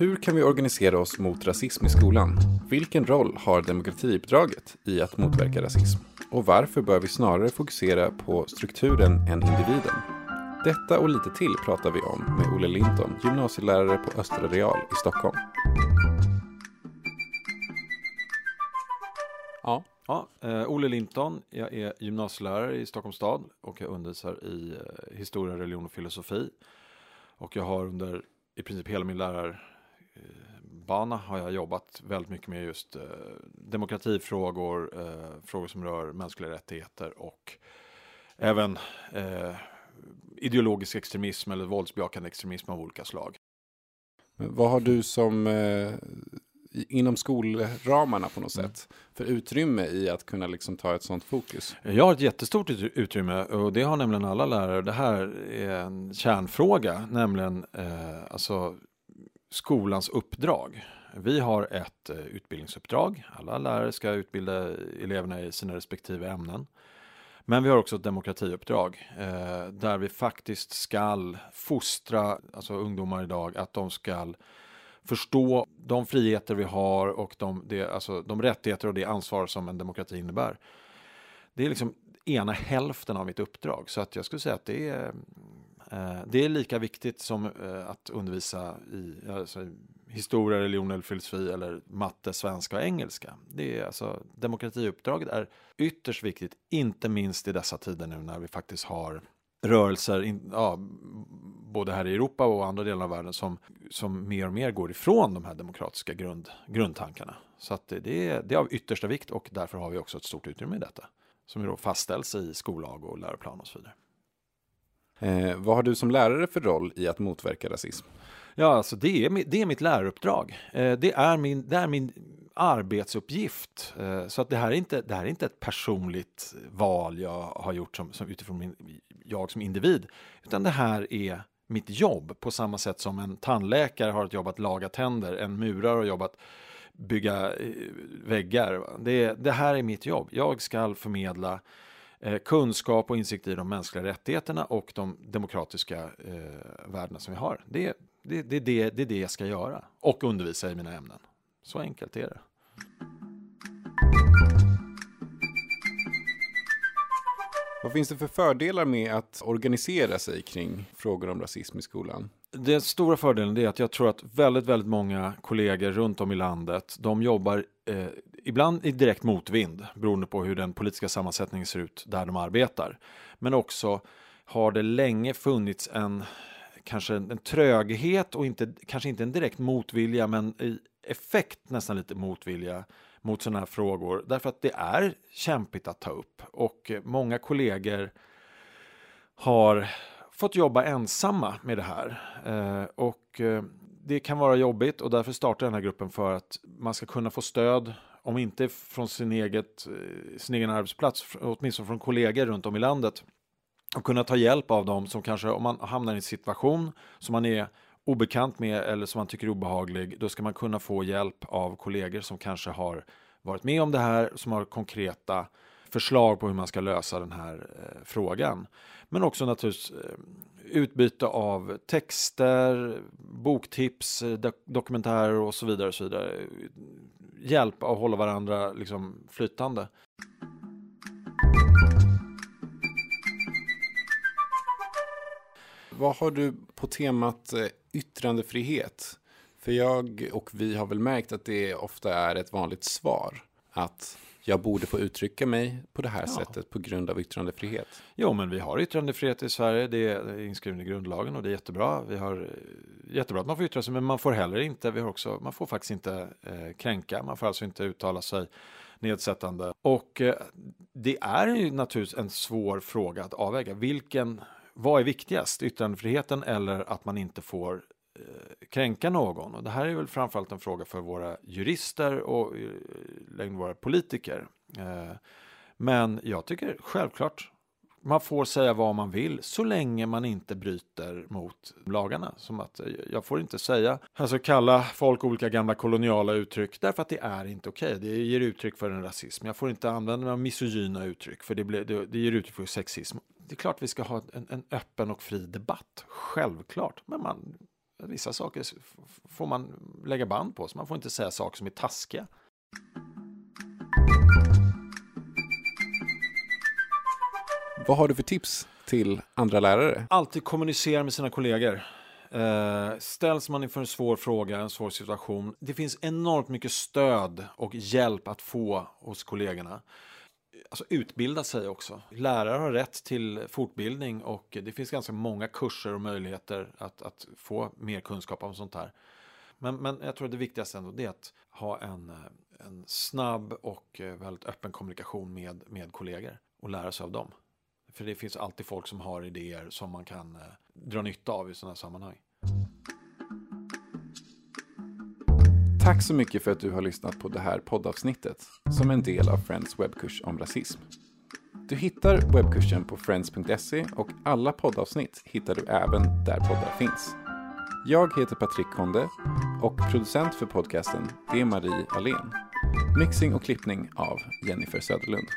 Hur kan vi organisera oss mot rasism i skolan? Vilken roll har demokratiuppdraget i att motverka rasism? Och varför bör vi snarare fokusera på strukturen än individen? Detta och lite till pratar vi om med Olle Linton, gymnasielärare på Östra Real i Stockholm. Ja, ja eh, Olle Linton, jag är gymnasielärare i Stockholms stad och jag undervisar i eh, historia, religion och filosofi. Och jag har under i princip hela min lärarbana har jag jobbat väldigt mycket med just eh, demokratifrågor, eh, frågor som rör mänskliga rättigheter och även eh, ideologisk extremism eller våldsbejakande extremism av olika slag. Men vad har du som eh, inom skolramarna på något sätt för utrymme i att kunna liksom ta ett sånt fokus? Jag har ett jättestort utrymme och det har nämligen alla lärare. Det här är en kärnfråga, nämligen eh, alltså skolans uppdrag. Vi har ett eh, utbildningsuppdrag. Alla lärare ska utbilda eleverna i sina respektive ämnen. Men vi har också ett demokratiuppdrag eh, där vi faktiskt skall fostra alltså ungdomar idag att de ska förstå de friheter vi har och de, det, alltså, de rättigheter och det ansvar som en demokrati innebär. Det är liksom ena hälften av mitt uppdrag så att jag skulle säga att det är, Eh, det är lika viktigt som eh, att undervisa i alltså, historia, religion eller filosofi eller matte, svenska och engelska. Det är alltså, demokratiuppdraget är ytterst viktigt, inte minst i dessa tider nu när vi faktiskt har rörelser, in, ja, både här i Europa och andra delar av världen som, som mer och mer går ifrån de här demokratiska grund, grundtankarna. Så att det, det, är, det är av yttersta vikt och därför har vi också ett stort utrymme i detta. Som då fastställs i skollag och läroplan och så vidare. Eh, vad har du som lärare för roll i att motverka rasism? Ja, alltså det är, det är mitt läraruppdrag. Eh, det, är min, det är min arbetsuppgift. Eh, så att det här är inte, det här är inte ett personligt val jag har gjort som, som utifrån min, jag som individ, utan det här är mitt jobb på samma sätt som en tandläkare har ett jobb att laga tänder, en murare har jobb att bygga eh, väggar. Det, det här är mitt jobb. Jag ska förmedla eh, kunskap och insikt i de mänskliga rättigheterna och de demokratiska eh, värdena som vi har. Det, det, det, det, det är det jag ska göra och undervisa i mina ämnen. Så enkelt är det. Vad finns det för fördelar med att organisera sig kring frågor om rasism i skolan? Den stora fördelen är att jag tror att väldigt, väldigt många kollegor runt om i landet, de jobbar eh, ibland i direkt motvind beroende på hur den politiska sammansättningen ser ut där de arbetar. Men också har det länge funnits en kanske en en tröghet och inte, kanske inte en direkt motvilja men i effekt nästan lite motvilja mot sådana här frågor därför att det är kämpigt att ta upp och många kollegor har fått jobba ensamma med det här eh, och eh, det kan vara jobbigt och därför startar den här gruppen för att man ska kunna få stöd om inte från sin, eget, eh, sin egen arbetsplats, åtminstone från kollegor runt om i landet och kunna ta hjälp av dem som kanske, om man hamnar i en situation som man är obekant med eller som man tycker är obehaglig, då ska man kunna få hjälp av kollegor som kanske har varit med om det här, som har konkreta förslag på hur man ska lösa den här eh, frågan. Men också naturligtvis eh, utbyte av texter, boktips, eh, dokumentärer och så vidare. Och så vidare. Hjälp att hålla varandra liksom, flytande. Vad har du på temat eh, yttrandefrihet? För jag och vi har väl märkt att det ofta är ett vanligt svar. Att jag borde få uttrycka mig på det här ja. sättet på grund av yttrandefrihet. Jo, men vi har yttrandefrihet i Sverige. Det är inskrivet i grundlagen och det är jättebra. Vi har eh, jättebra att man får yttra sig, men man får heller inte. Vi har också, man får faktiskt inte eh, kränka. Man får alltså inte uttala sig nedsättande. Och eh, det är ju naturligtvis en svår fråga att avväga. Vilken vad är viktigast, yttrandefriheten eller att man inte får eh, kränka någon? Och det här är väl framförallt en fråga för våra jurister och eh, våra politiker. Eh, men jag tycker självklart man får säga vad man vill så länge man inte bryter mot lagarna. Som att eh, jag får inte säga, alltså kalla folk olika gamla koloniala uttryck därför att det är inte okej. Okay. Det ger uttryck för en rasism. Jag får inte använda mig av misogyna uttryck för det, blir, det, det ger uttryck för sexism. Det är klart vi ska ha en, en öppen och fri debatt, självklart. Men man vissa saker får man lägga band på, så man får inte säga saker som är taskiga. Vad har du för tips till andra lärare? Alltid kommunicera med sina kollegor. Eh, ställs man inför en svår fråga, en svår situation. Det finns enormt mycket stöd och hjälp att få hos kollegorna. Alltså utbilda sig också. Lärare har rätt till fortbildning och det finns ganska många kurser och möjligheter att, att få mer kunskap om sånt här. Men, men jag tror att det viktigaste ändå är att ha en, en snabb och väldigt öppen kommunikation med, med kollegor och lära sig av dem. För det finns alltid folk som har idéer som man kan eh, dra nytta av i sådana här sammanhang. Tack så mycket för att du har lyssnat på det här poddavsnittet som en del av Friends webbkurs om rasism. Du hittar webbkursen på friends.se och alla poddavsnitt hittar du även där poddar finns. Jag heter Patrik Konde och producent för podcasten är Marie Alén. Mixing och klippning av Jennifer Söderlund.